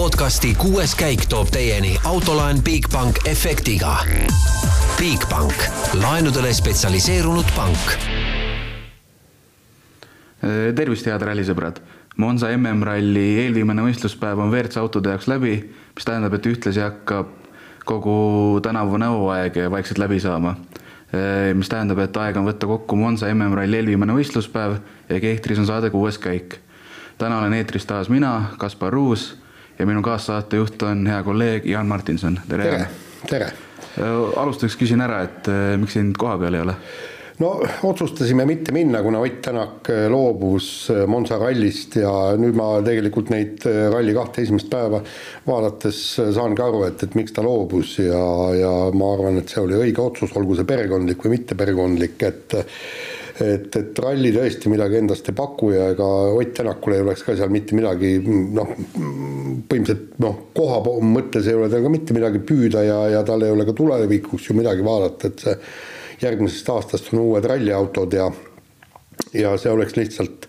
podcasti kuues käik toob teieni autolaen Bigbank efektiga. Bigbank, laenudele spetsialiseerunud pank. tervist, head rallisõbrad. Monza MM-ralli eelviimane võistluspäev on WRC autode jaoks läbi, mis tähendab, et ühtlasi hakkab kogu tänavune hooaeg vaikselt läbi saama. mis tähendab, et aeg on võtta kokku Monza MM-ralli eelviimane võistluspäev ja kehtris on saade kuues käik. täna olen eetris taas mina, Kaspar Ruus ja minu kaassaatejuht on hea kolleeg Jaan Martinson, tere. tere, tere. alustuseks küsin ära, et miks sind koha peal ei ole? no otsustasime mitte minna, kuna Ott Tänak loobus Monza rallist ja nüüd ma tegelikult neid ralli kahte esimest päeva vaadates saangi aru, et, et miks ta loobus ja, ja ma arvan, et see oli õige otsus, olgu see perekondlik või mitte perekondlik, et et, et ralli tõesti midagi endast ei paku ja ega Ott Tänakul ei oleks ka seal mitte midagi noh, põhimõtteliselt noh, koha mõttes ei ole tal ka mitte midagi püüda ja, ja tal ei ole ka tulevikuks ju midagi vaadata, et see järgmisest aastast on uued ralliautod ja ja see oleks lihtsalt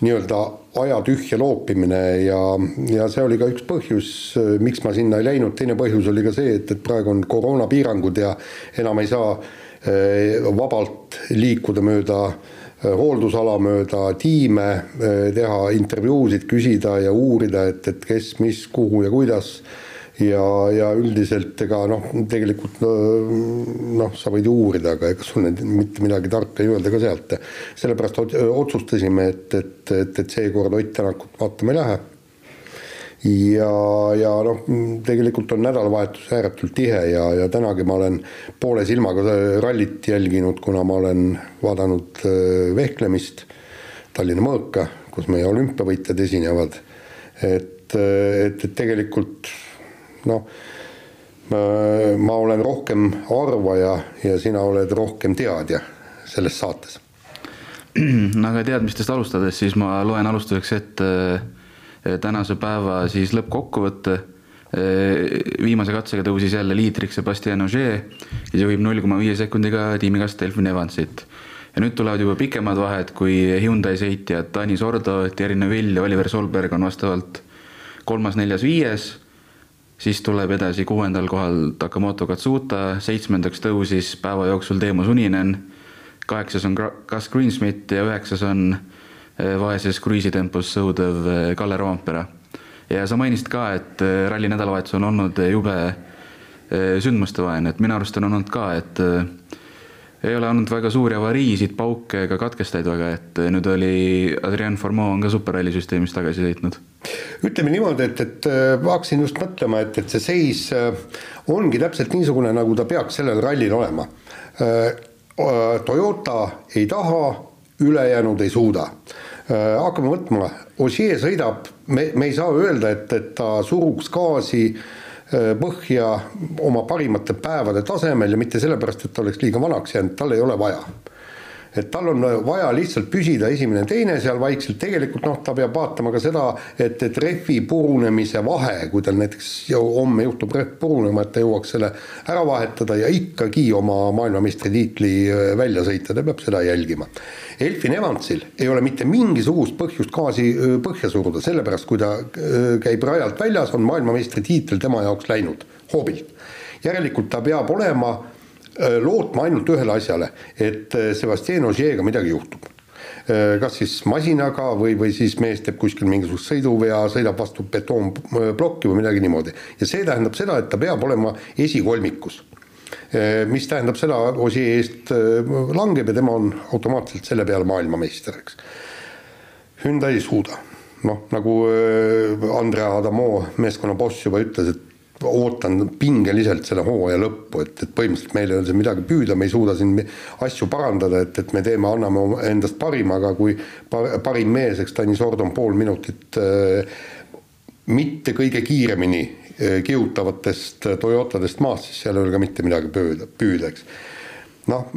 nii-öelda aja tühja loopimine ja, ja see oli ka üks põhjus, miks ma sinna ei läinud, teine põhjus oli ka see, et, et praegu on koroonapiirangud ja enam ei saa eh, vabalt liikuda mööda eh, hooldusala mööda tiime, eh, teha intervjuusid, küsida ja uurida, et, et kes, mis, kuhu ja kuidas ja, ja üldiselt ega noh, tegelikult noh, sa võid uurida, aga ega sul nüüd mitte midagi tarka ei öelda ka sealt. sellepärast otsustasime, et, et, et, et seekord Ott Tänakut vaatama ei lähe. Ja, ja noh, tegelikult on nädalavahetus ääretult tihe ja, ja tänagi ma olen poole silmaga rallit jälginud, kuna ma olen vaadanud äh, vehklemist Tallinna Mõõka, kus meie olümpiavõitjad esinevad. et, et, et tegelikult noh, ma olen rohkem arvaja ja sina oled rohkem teadja selles saates. no aga teadmistest alustades, siis ma loen alustuseks ette eh, tänase päeva siis lõppkokkuvõtte. Eh, viimase katsega tõusis jälle liitriks Sebastian Ogier, kes juhib null koma viie sekundiga tiimikast Delfin Evansit. ja nüüd tulevad juba pikemad vahed, kui Hyundai sõitjad Tanis Ordo, Thierry Neville ja Oliver Solberg on vastavalt kolmas, neljas, viies siis tuleb edasi kuuendal kohal Takamoto Katsuta, seitsmendaks tõusis päeva jooksul Teemu Suninen, kaheksas on Gus Greensmit ja üheksas on eh, vaeses kruiisitempos sõudev eh, Kalle Roompere. ja sa mainisid ka, et eh, ralli nädalavahetus on olnud jube sündmustevaene, et minu arust on olnud ka, et ei ole olnud väga suuri avariisid, pauke ega katkestajaid väga, et nüüd oli Adrian Formeau on ka superralli süsteemis tagasi sõitnud ütleme niimoodi, et, et äh, hakkasin just mõtlema, et, et see seis äh, ongi täpselt niisugune, nagu ta peaks sellel rallil olema. Äh, Toyota ei taha, ülejäänud ei suuda. Hakkame võtma, Ossier sõidab, me, me ei saa öelda, et, et ta suruks gaasi põhja oma parimate päevade tasemel ja mitte sellepärast, et ta oleks liiga vanaks jäänud, tal ei ole vaja et tal on vaja lihtsalt püsida esimene-teine seal vaikselt, tegelikult noh, ta peab vaatama ka seda, et, et rehvi purunemise vahe, kui tal näiteks homme juhtub rehv purunema, et ta jõuaks selle ära vahetada ja ikkagi oma maailmameistritiitli äh, välja sõita, ta peab seda jälgima. Elfin Evansil ei ole mitte mingisugust põhjust gaasi äh, põhja suruda, sellepärast kui ta äh, käib rajalt väljas, on maailmameistritiitel tema jaoks läinud hoobilt. järelikult ta peab olema Äh, lootma ainult ühele asjale, et äh, Sebastian Ogier'ga midagi juhtub äh, kas siis masinaga või, või siis mees teeb kuskil mingisugust sõiduvea, sõidab vastu betoonplokki või midagi niimoodi. ja see tähendab seda, et ta peab olema esikolmikus. mis tähendab seda, Ossier eest langeb ja tema on automaatselt selle peale maailmameister, eks. Hyundai ei suuda, noh nagu Andrea Adamo meeskonna boss juba ütles, et ootan pingeliselt selle hooaja lõppu, et, et põhimõtteliselt meil ei ole siin midagi püüda, me ei suuda siin asju parandada, et, et me teeme, anname endast parima, aga kui par, parim mees, eks Tanis Ord on pool minutit äh, mitte kõige kiiremini äh, kihutavatest Toyotadest maast, siis seal ei ole ka mitte midagi püüda, püüda, eks noh,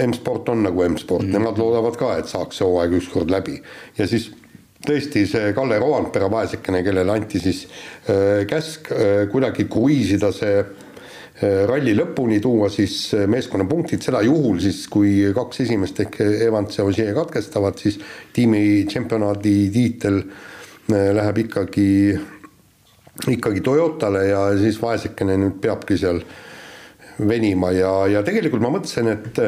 M-sport on nagu M-sport mm., nemad loodavad ka, et saaks see hooaeg ükskord läbi ja siis tõesti see Kalle Roandpere vaesekene, kellele anti siis äh, käsk äh, kuidagi kruiisida see äh, ralli lõpuni tuua siis meeskonna punktid, seda juhul siis, kui kaks esimest ehk Evans ja Ogier katkestavad, siis tiimi tšempionaadi tiitel läheb ikkagi ikkagi Toyotale ja siis vaesekene nüüd peabki seal venima ja, ja tegelikult ma mõtlesin, et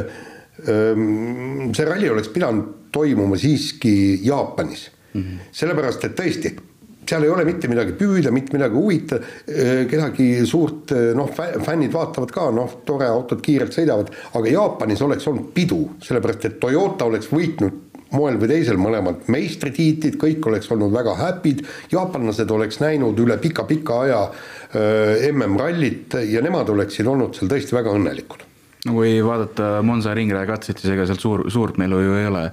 ähm, see ralli oleks pidanud toimuma siiski Jaapanis mm. -hmm. sellepärast, et tõesti, seal ei ole mitte midagi püüda, mitte midagi huvita, kedagi suurt, noh, fännid vaatavad ka, noh, tore, autod kiirelt sõidavad, aga Jaapanis oleks olnud pidu, sellepärast et Toyota oleks võitnud moel või teisel mõlemad meistritiitlid, kõik oleks olnud väga happy'd, jaapanlased oleks näinud üle pika-pika aja äh, MM-rallit ja nemad oleksid olnud seal tõesti väga õnnelikud. no kui vaadata Monza ringraja katset, siis ega seal suur, suurt melu ju ei ole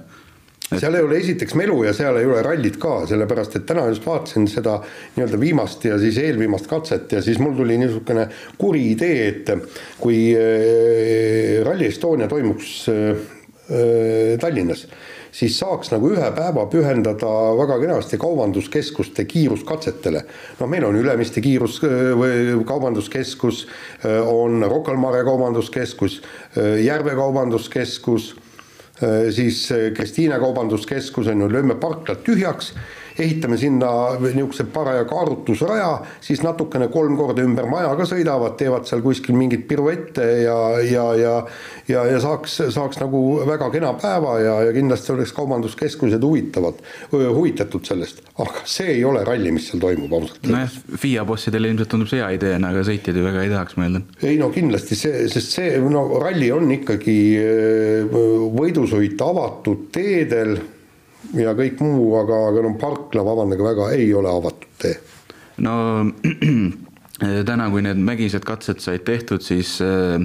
et... seal ei ole esiteks melu ja seal ei ole rallit ka, sellepärast et täna just vaatasin seda nii-öelda viimast ja siis eelviimast katset ja siis mul tuli niisugune kuri idee, et kui äh, Rally Estonia toimuks äh, Tallinnas siis saaks nagu ühe päeva pühendada väga kenasti kaubanduskeskuste kiiruskatsetele. noh, meil on Ülemiste kiirus või kaubanduskeskus, on Rocca al Mare kaubanduskeskus, Järve kaubanduskeskus, siis Kristiine kaubanduskeskus on ju, lööme parklad tühjaks ehitame sinna niisuguse paraja kaarutusraja, siis natukene kolm korda ümber maja ka sõidavad, teevad seal kuskil mingeid piruette ja, ja, ja ja, ja saaks, saaks nagu väga kena päeva ja, ja kindlasti oleks kaubanduskeskused huvitavad, huvitatud sellest, aga see ei ole ralli, mis seal toimub ausalt. nojah, FIA bossidele ilmselt tundub see hea ideena, aga sõitjad ju väga ei tahaks, ma eeldan. ei no kindlasti see, sest see, no ralli on ikkagi võidusõit avatud teedel ja kõik muu, aga, aga no parkla, vabandage väga, ei ole avatud tee. no täna, kui need mägised katsed said tehtud, siis äh,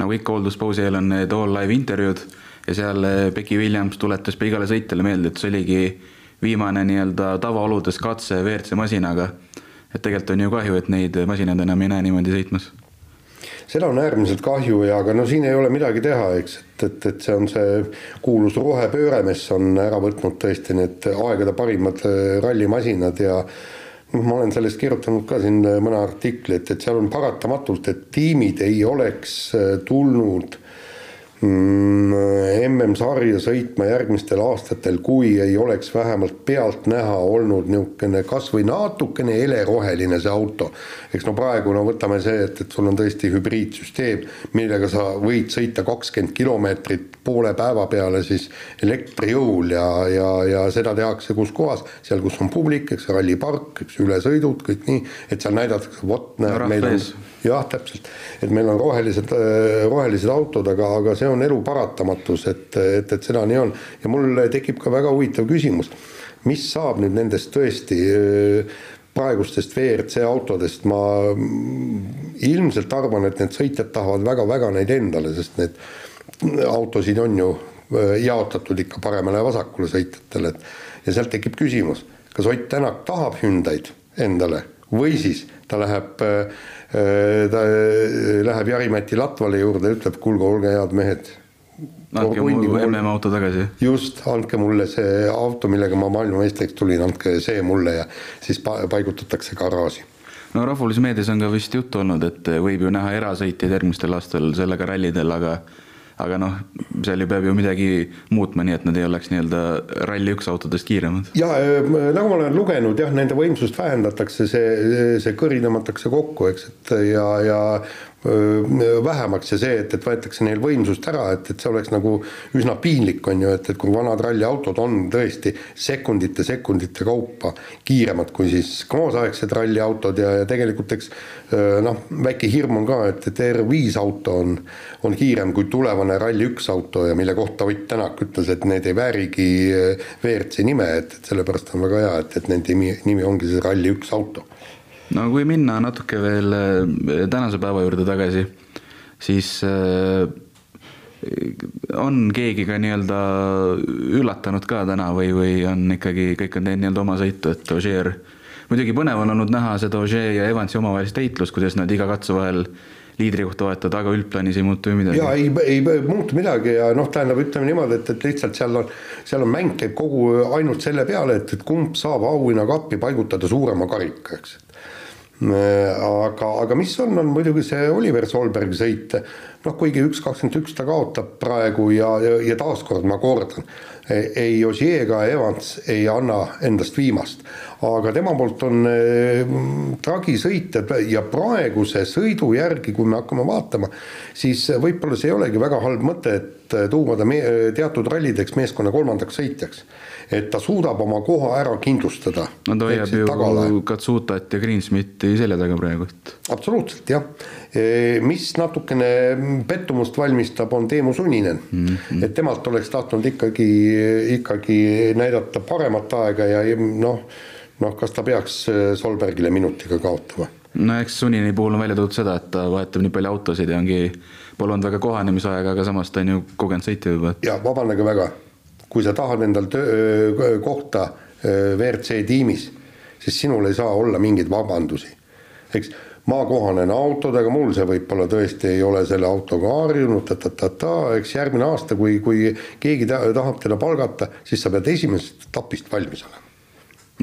nagu ikka hoolduspausi eel on need all live intervjuud ja seal äh, Becky Williams tuletas igale sõitjale meelde, et see oligi viimane nii-öelda tavaoludes katse WRC masinaga. et tegelikult on ju kahju, et neid masinaid enam ei näe niimoodi sõitmas seda on äärmiselt kahju ja, aga no siin ei ole midagi teha, eks, et, et, et see on see kuulus rohepööre, mis on ära võtnud tõesti need aegade parimad äh, rallimasinad ja noh, ma olen sellest kirjutanud ka siin mõne artikli, et, et seal on paratamatult, et tiimid ei oleks äh, tulnud MM-sarja mm, sõitma järgmistel aastatel, kui ei oleks vähemalt pealtnäha olnud niisugune kas või natukene heleroheline see auto. eks no praegu no võtame see, et, et sul on tõesti hübriidsüsteem, millega sa võid sõita kakskümmend kilomeetrit poole päeva peale siis elektrijõul ja, ja, ja seda tehakse kus kohas, seal, kus on publik, eks rallipark, eks ülesõidud, kõik nii, et seal näidatakse, vot näed, meil on jah, täpselt, et meil on rohelised, rohelised autod, aga, aga see on elu paratamatus, et, et, et seda nii on. Ja mul tekib ka väga huvitav küsimus, mis saab nüüd nendest tõesti praegustest WRC autodest, ma ilmselt arvan, et need sõitjad tahavad väga-väga neid endale, sest need autosid on ju jaotatud ikka paremale ja vasakule sõitjatele, et ja sealt tekib küsimus, kas Ott Tänak tahab Hyundai'd endale või siis ta läheb äh, Äh, ta äh, läheb Jari-Mati Latvale juurde, ütleb, kuulge, olge head mehed. andke mulle MM-auto tagasi. just, andke mulle see auto, millega ma maailmameistriks tulin, andke see mulle ja siis paigutatakse garaaži no rahvusvahelises meedias on ka vist juttu olnud, et võib ju näha erasõitjaid järgmistel aastatel sellega rallidel, aga aga noh, seal ju peab ju midagi muutma, nii et nad ei oleks nii-öelda Rally1 autodest kiiremad. ja nagu ma olen lugenud jah, nende võimsust vähendatakse, see, see kõri tõmmatakse kokku, eks, et ja, ja vähemaks ja see, et, et võetakse neil võimsust ära, et, et see oleks nagu üsna piinlik, on ju, et, et kui vanad ralliautod on tõesti sekundite, sekundite kaupa kiiremad kui siis kaasaegsed ralliautod ja, ja tegelikult eks noh, väike hirm on ka, et, et R5 auto on, on kiirem kui tulevane Rally1 auto ja mille kohta Ott Tänak ütles, et need ei väärigi WRC nime, et, et sellepärast on väga hea, et, et nende nimi, nimi ongi see Rally1 auto no kui minna natuke veel äh, tänase päeva juurde tagasi, siis äh, on keegi ka nii-öelda üllatanud ka täna või, või on ikkagi kõik on teinud nii-öelda oma sõitu, et Ogier, muidugi põnev on olnud näha seda Ogier ja Evansi omavahelist heitlust, kuidas nad iga katse vahel liidrikohta vahetavad, aga üldplaanis ei muutu ju midagi. ja ei, ei muutu midagi ja noh, tähendab, ütleme niimoodi, et, et lihtsalt seal on, seal on mäng käib kogu ainult selle peale, et, et kumb saab auhinnakappi paigutada suurema karika, eks aga, aga mis on, on muidugi see Oliver Solbergi sõit. noh, kuigi üks kakskümmend üks ta kaotab praegu ja, ja, ja taaskord ma kordan, ei Ossier ega Evans ei anna endast viimast, aga tema poolt on äh, tragisõitjad ja praeguse sõidu järgi, kui me hakkame vaatama, siis võib-olla see ei olegi väga halb mõte, et tuua ta me, teatud rallideks meeskonna kolmandaks sõitjaks et ta suudab oma koha ära kindlustada. no ta hoiab ju Katsutat ja Greensmiti selja taga praegu, absoluutselt jah, e, mis natukene pettumust valmistab, on Teemu Suninen mm, -hmm. et temalt oleks tahtnud ikkagi, ikkagi näidata paremat aega ja noh, noh, kas ta peaks Solbergile minutiga kaotama no eks Sunini puhul on välja toodud seda, et ta vahetab nii palju autosid ja ongi, pole olnud väga kohanemisaega, aga samas ta on ju kogenud sõitja juba. ja vabandage väga kui sa tahad endal töö, kohta WRC tiimis, siis sinul ei saa olla mingeid vabandusi. eks ma kohanen autodega, mul see võib-olla tõesti ei ole selle autoga harjunud ta,, ta-ta-ta-ta, eks järgmine aasta, kui, kui keegi ta, tahab teda palgata, siis sa pead esimesest etapist valmis olema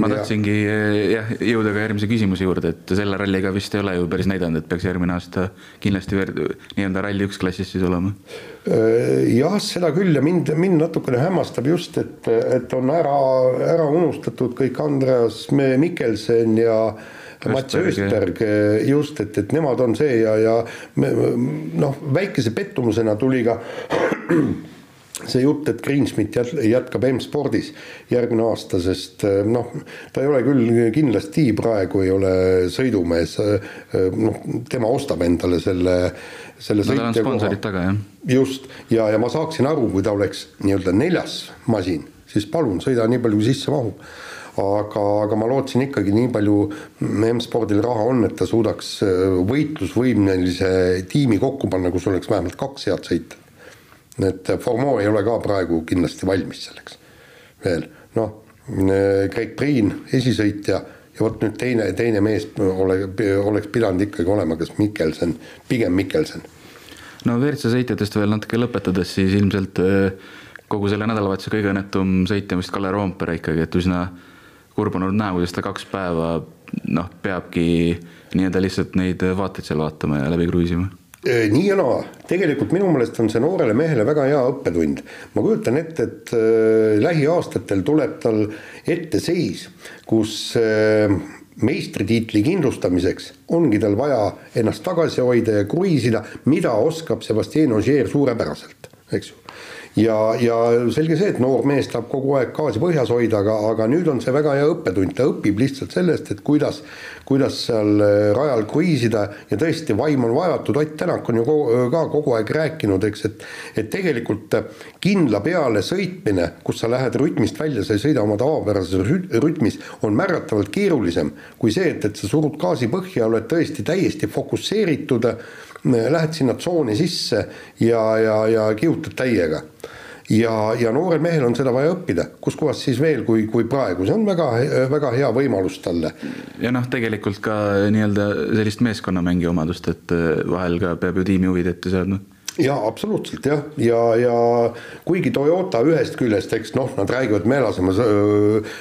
ma tahtsingi eh, jah, jõuda ka järgmise küsimuse juurde, et selle ralliga vist ei ole ju päris näidanud, et peaks järgmine aasta kindlasti nii-öelda ralli üks klassis siis olema. Äh, jah, seda küll ja mind, mind natukene hämmastab just, et, et on ära, ära unustatud kõik Andreas Mikkelsen ja Mats Östberg just, et, et nemad on see ja, ja noh, väikese pettumusena tuli ka see jutt, et Greensmit jätkab M-spordis järgmine aasta, sest eh, noh, ta ei ole küll kindlasti praegu ei ole sõidumees, eh, noh, tema ostab endale selle, selle no, sõitja koha. just, ja, ja ma saaksin aru, kui ta oleks nii-öelda neljas masin, siis palun, sõida nii palju, kui sisse mahub. Aga, aga ma lootsin ikkagi nii palju M-spordil raha on, et ta suudaks võitlusvõimelise tiimi kokku panna, kus oleks vähemalt kaks head sõita et Formeau ei ole ka praegu kindlasti valmis selleks veel, noh, Greg Priin, esisõitja ja vot nüüd teine, teine mees ole, oleks pidanud ikkagi olema kas Mikkelsen, pigem Mikkelsen. no WRC sõitjatest veel natuke lõpetades, siis ilmselt äh, kogu selle nädalavahetuse kõige õnnetum sõitja on vist Kalle Roompere ikkagi, et üsna kurb on olnud näha, kuidas ta kaks päeva noh, peabki nii-öelda lihtsalt neid vaateid seal vaatama ja läbi kruiisima nii ja naa, tegelikult minu meelest on see noorele mehele väga hea õppetund. ma kujutan ette, et äh, lähiaastatel tuleb tal ette seis, kus äh, meistritiitli kindlustamiseks ongi tal vaja ennast tagasi hoida ja kruiisida, mida oskab Sebastian Ogier suurepäraselt, eks ju. Ja, ja selge see, et noor mees tahab kogu aeg gaasi põhjas hoida, aga, aga nüüd on see väga hea õppetund, ta õpib lihtsalt sellest, et kuidas, kuidas seal äh, rajal kruiisida. Ja tõesti, vaim on vaevatud, Ott Tänak on ju ka kogu aeg rääkinud, eks, et et tegelikult kindla peale sõitmine, kus sa lähed rütmist välja, sa ei sõida oma tavapärases rütmis, on märgatavalt keerulisem kui see, et, et sa surud gaasi põhja, oled tõesti täiesti fokusseeritud lähed sinna tsooni sisse ja, ja, ja kihutad täiega. Ja, ja noorel mehel on seda vaja õppida, kuskohast siis veel, kui, kui praegu, see on väga, väga hea võimalus talle. ja noh, tegelikult ka nii-öelda sellist meeskonnamängi omadust, et vahel ka peab ju tiimi huvid ette seadma jaa, absoluutselt jah, ja, ja kuigi Toyota ühest küljest, eks noh, nad räägivad, me laseme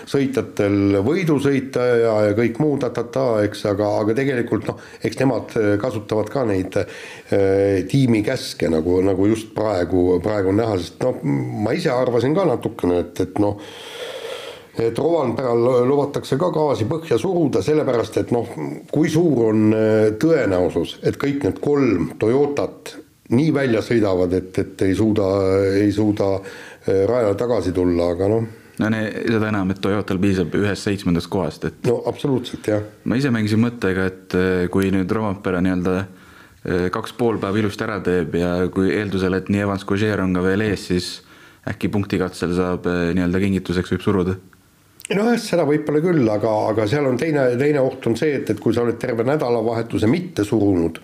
sõitjatel võidu sõita ja, ja kõik muu ta-ta-ta, eks, aga, aga tegelikult noh, eks nemad kasutavad ka neid äh, tiimi käske nagu, nagu just praegu, praegu on näha, sest noh, ma ise arvasin ka natukene, et, et noh, et Rovanperal lubatakse ka gaasi põhja suruda, sellepärast et noh, kui suur on tõenäosus, et kõik need kolm Toyotat nii välja sõidavad, et, et ei suuda, ei suuda äh, rajale tagasi tulla, aga noh. no ne, seda enam, et Toyotal piisab ühest seitsmendast kohast, et. no absoluutselt jah. ma ise mängisin mõttega, et äh, kui nüüd Rompera nii-öelda äh, kaks pool päeva ilusti ära teeb ja kui eeldusel, et nii Evans kui Žeer on ka veel ees, siis äkki punktikatsel saab nii-öelda kingituseks võib suruda nojah, seda võib-olla küll, aga, aga seal on teine, teine oht on see, et, et kui sa oled terve nädalavahetuse mitte surunud,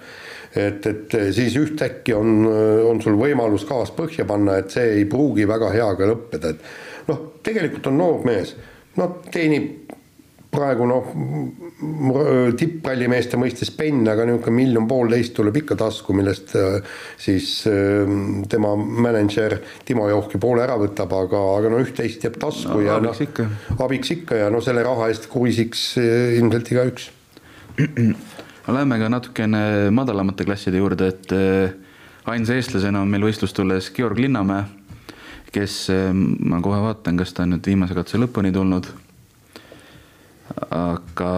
et, et siis ühtäkki on, on sul võimalus gaas põhja panna, et see ei pruugi väga hea ka lõppeda, et noh, tegelikult on noor mees, noh, teenib praegu noh, tipprallimeeste mõistes penn, aga niisugune miljon poolteist tuleb ikka tasku, millest äh, siis tema mänedžer Timo Johki poole ära võtab, aga, aga no üht-teist jääb tasku no, ja abiks no, ikka. abiks ikka ja no selle raha eest kruiisiks äh, ilmselt igaüks Läheme ka natukene madalamate klasside juurde, et eh, ainsa eestlasena on meil võistlustules Georg Linnamäe, kes, ma kohe vaatan, kas ta on nüüd viimase katse lõpuni tulnud. aga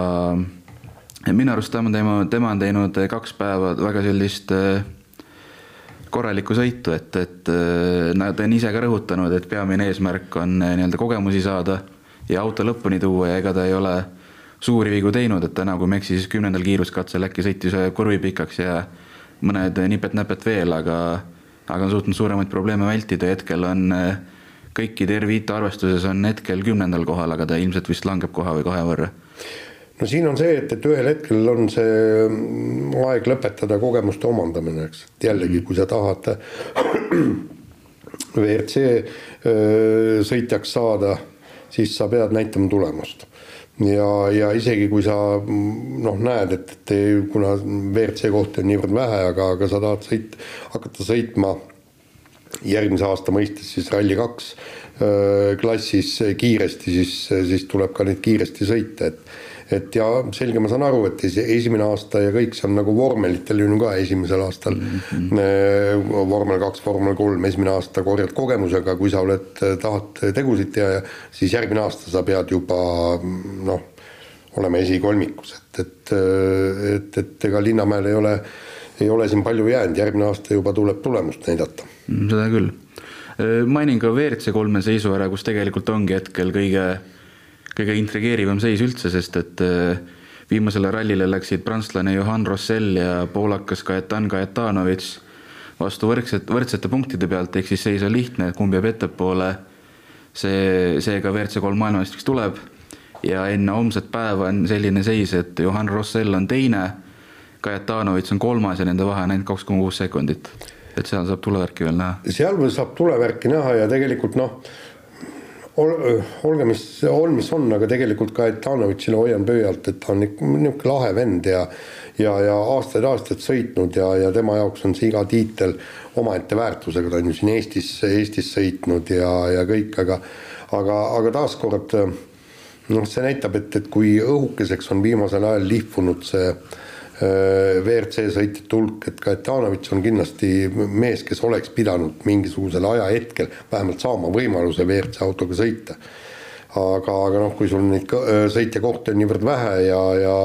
minu arust tema, tema, on teinud kaks päeva väga sellist korralikku sõitu, et, et nad on ise ka rõhutanud, et peamine eesmärk on nii-öelda kogemusi saada ja auto lõpuni tuua ja ega ta ei ole suuri vigu teinud, et täna, kui ma ei eksi, siis kümnendal kiiruskatsel äkki sõitis kurvi pikaks ja mõned nipet-näpet veel, aga, aga on suutnud suuremaid probleeme vältida ja hetkel on kõikide R5 arvestuses on hetkel kümnendal kohal, aga ta ilmselt vist langeb koha või kahe võrra. no siin on see, et, et ühel hetkel on see aeg lõpetada kogemuste omandamine, eks, et jällegi, kui sa tahad WRC sõitjaks saada siis sa pead näitama tulemust. Ja, ja isegi kui sa noh, näed, et, et kuna WRC kohti on niivõrd vähe, aga, aga sa tahad sõit, hakata sõitma järgmise aasta mõistes siis Rally2 klassis kiiresti, siis, siis tuleb ka neid kiiresti sõita, et et ja selge, ma saan aru, et esimene aasta ja kõik see on nagu vormelitel ju ka esimesel aastal mm. -hmm. vormel kaks, vormel kolm, esimene aasta korjad kogemusega, kui sa oled, tahad tegusid teha ja siis järgmine aasta sa pead juba noh, olema esikolmikus, et, et, et, et ega Linnamäel ei ole, ei ole siin palju jäänud, järgmine aasta juba tuleb tulemust näidata. Mm, seda küll. mainin ka WRC kolme seisu ära, kus tegelikult ongi hetkel kõige kõige intrigeerivam seis üldse, sest et äh, viimasele rallile läksid prantslane Johan Rossell ja poolakas Kajetan Kajetanovitš vastu võrdset, võrdsete punktide pealt, ehk siis seis on lihtne, kumb jääb ettepoole. see, seega WRC kolm maailmameistriks tuleb ja enne homset päeva on selline seis, et Johan Rossell on teine, Kajetanovitš on kolmas ja nende vahe on ainult kaks koma kuus sekundit. et seal saab tulevärki veel näha. seal saab tulevärki näha ja tegelikult noh ol, olge, mis on, mis on, aga tegelikult ka Etanovitšile hoian pöialt, et ta on niisugune lahe vend ja ja, ja aastaid-aastaid sõitnud ja, ja tema jaoks on see iga tiitel omaette väärtusega, ta on ju siin Eestis, Eestis sõitnud ja, ja kõik, aga aga, aga taaskord noh, see näitab, et, et kui õhukeseks on viimasel ajal lihvunud see äh, WRC sõitjate hulk, et Kajetanovitš on kindlasti mees, kes oleks pidanud mingisugusel ajahetkel vähemalt saama võimaluse WRC autoga sõita. aga, aga noh, kui sul neid äh, sõitjakohti on niivõrd vähe ja, ja,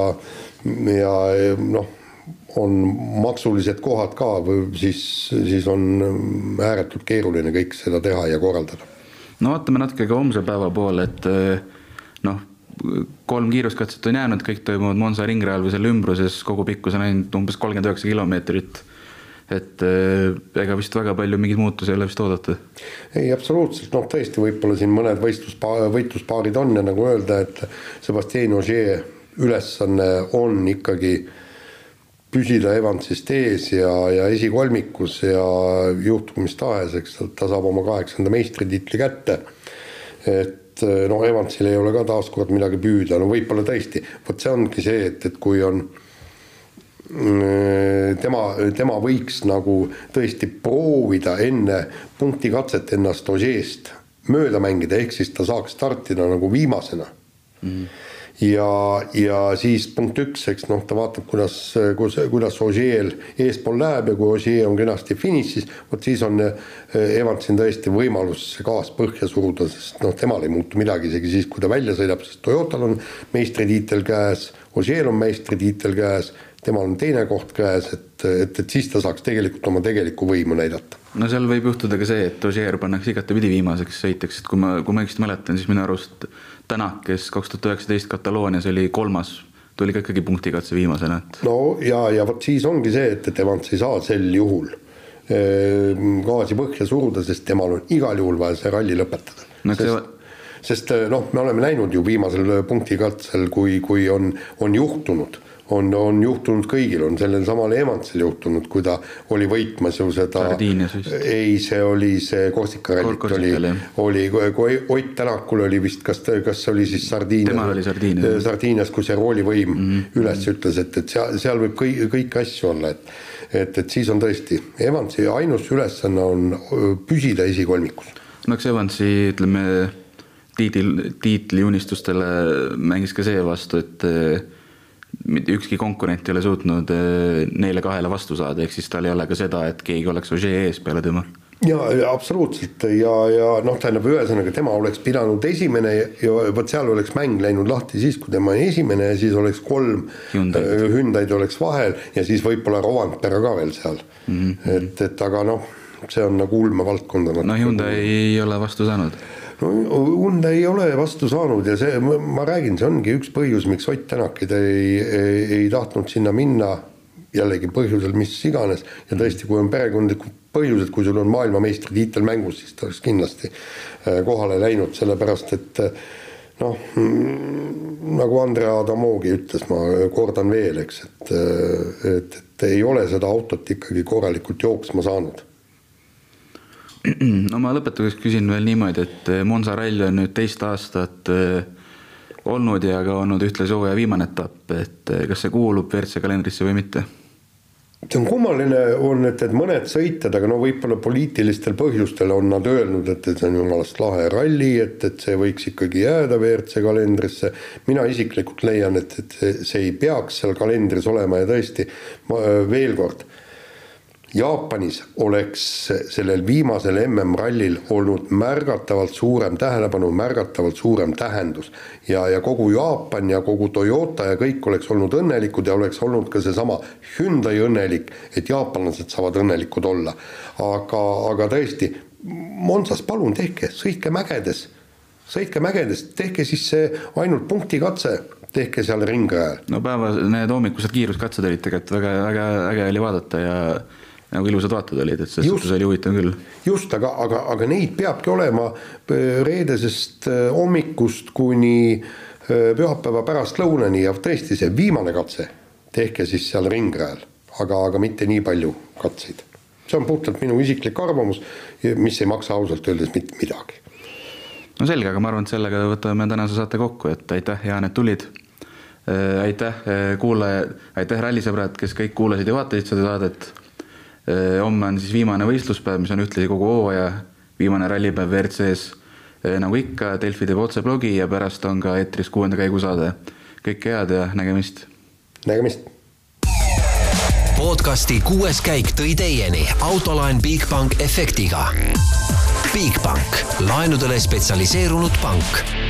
ja noh, on maksulised kohad ka siis, siis on ääretult keeruline kõik seda teha ja korraldada. no vaatame natuke ka homse päeva poole, et noh kolm kiiruskatset on jäänud, kõik toimuvad Monza ringrajal või selle ümbruses, kogu pikkus on ainult umbes kolmkümmend üheksa kilomeetrit. et eh, ega vist väga palju mingeid muutusi ei ole vist oodata. ei, absoluutselt, noh tõesti, võib-olla siin mõned võistluspa-, võitluspaarid on ja nagu öelda, et Sebastian Ogier ülesanne on ikkagi püsida Evansist ees ja, ja esikolmikus ja juhtugu mis tahes, eks ta saab oma kaheksanda meistritiitli kätte. et et eh, noh, Evansil ei ole ka taaskord midagi püüda, no võib-olla tõesti, vot see ongi see, et, et kui on mm, tema, tema võiks nagu tõesti proovida enne punktikatset ennast Ožeest mööda mängida, ehk siis ta saaks startida nagu viimasena. Mm. Ja, ja siis punkt üks, eks noh, ta vaatab, kuidas, kuidas, kuidas Ogier eespool läheb ja kui Ogier on kenasti finišis, vot siis on eh, Evansil tõesti võimalus see gaas põhja suruda, sest noh, temal ei muutu midagi, isegi siis, kui ta välja sõidab, sest Toyotal on meistritiitel käes, Ogier on meistritiitel käes, temal on teine koht käes, et, et, et siis ta saaks tegelikult oma tegelikku võimu näidata no seal võib juhtuda ka see, et Ogier pannakse igatepidi viimaseks sõitjaks, et kui ma, kui ma õigesti mäletan, siis minu arust Tänak, kes kaks tuhat üheksateist Kataloonias oli kolmas, tuli ka ikkagi punktikatse viimasena, et. no ja, ja vot siis ongi see, et, et Evans ei saa sel juhul ehm, gaasi põhja suruda, sest temal on igal juhul vaja see ralli lõpetada no,. sest, see... sest noh, me oleme näinud ju viimasel punktikatsel, kui, kui on, on juhtunud on, on juhtunud kõigil, on sellel samal Evansil juhtunud, kui ta oli võitmas ju seda. ei, see oli see Korsikarallit oli, oli, kui Ott Tänakul oli vist, kas, kas see oli siis Sardiinias. temal oli Sardiinias. Sardiinias, kui see roolivõim mm -hmm. üles ütles, et, et seal, seal võib kõik, kõiki asju olla, et et, et siis on tõesti, Evansi ainus ülesanne on püsida esikolmikus. no eks Evansi, ütleme, tiitel, tiitliunistustele mängis ka see vastu, et mitte ükski konkurent ei ole suutnud äh, neile kahele vastu saada, ehk siis tal ei ole ka seda, et keegi oleks Ožee ees peale tema ja absoluutselt ja, ja noh, tähendab ühesõnaga tema oleks pidanud esimene ja vot seal oleks mäng läinud lahti siis, kui tema esimene ja siis oleks kolm Hyundai'd Hyundai'd oleks vahel ja siis võib-olla Rovanpera ka veel seal mm. -hmm. et, et aga noh, see on nagu ulmevaldkond. no Hyundai ei ole vastu saanud no Hyundai ei ole vastu saanud ja see, ma räägin, see ongi üks põhjus, miks Ott Tänakid ei, ei, ei tahtnud sinna minna jällegi põhjusel mis iganes ja tõesti, kui on perekondlikud põhjused, kui sul on maailmameistritiitel mängus, siis ta oleks kindlasti äh, kohale läinud, sellepärast et äh, noh, mm, nagu Andrea Adamogi ütles, ma kordan veel, eks, et, äh, et, et ei ole seda autot ikkagi korralikult jooksma saanud. No ma lõpetuseks küsin veel niimoodi, et Monza rall on nüüd teist aastat olnud ja ka olnud ühtlasi hooaja viimane etapp, et kas see kuulub WRC kalendrisse või mitte see on kummaline, on, et, et mõned sõitjad, aga no võib-olla poliitilistel põhjustel on nad öelnud, et, et see on jumalast lahe ralli, et, et see võiks ikkagi jääda WRC kalendrisse. mina isiklikult leian, et, et see ei peaks seal kalendris olema ja tõesti, ma veel kord Jaapanis oleks sellel viimasel MM-rallil olnud märgatavalt suurem tähelepanu, märgatavalt suurem tähendus. ja, ja kogu Jaapan ja kogu Toyota ja kõik oleks olnud õnnelikud ja oleks olnud ka seesama Hyundai õnnelik, et jaapanlased saavad õnnelikud olla. aga, aga tõesti, Monsas palun tehke, sõitke mägedes, sõitke mägedes, tehke siis see ainult punktikatse tehke seal ringrajal. no päeva, need hommikused kiiruskatsed olid tegelikult väga, väga äge oli vaadata ja nagu ilusad vaated olid, et selles suhtes oli huvitav küll. just, aga, aga, aga neid peabki olema äh, reedesest äh, hommikust kuni äh, pühapäeva pärastlõunani ja tõesti see viimane katse tehke siis seal ringrajal, aga, aga mitte nii palju katseid. see on puhtalt minu isiklik arvamus, mis ei maksa ausalt öeldes mitte midagi. no selge, aga ma arvan, et sellega võtame tänase saate kokku, et aitäh, Jaan, et tulid aitäh kuulaja, aitäh rallisõbrad, kes kõik kuulasid ja vaatasid seda saadet Äh, homme on siis viimane võistluspäev, mis on ühtlasi kogu hooaja viimane rallipäev WRC-s. Äh, nagu ikka, Delfi teeb otseblogi ja pärast on ka eetris kuuenda käigu saade. kõike head ja nägemist. nägemist. podcasti kuues käik tõi teieni autolaen Bigbank efektiga. Bigbank, laenudele spetsialiseerunud pank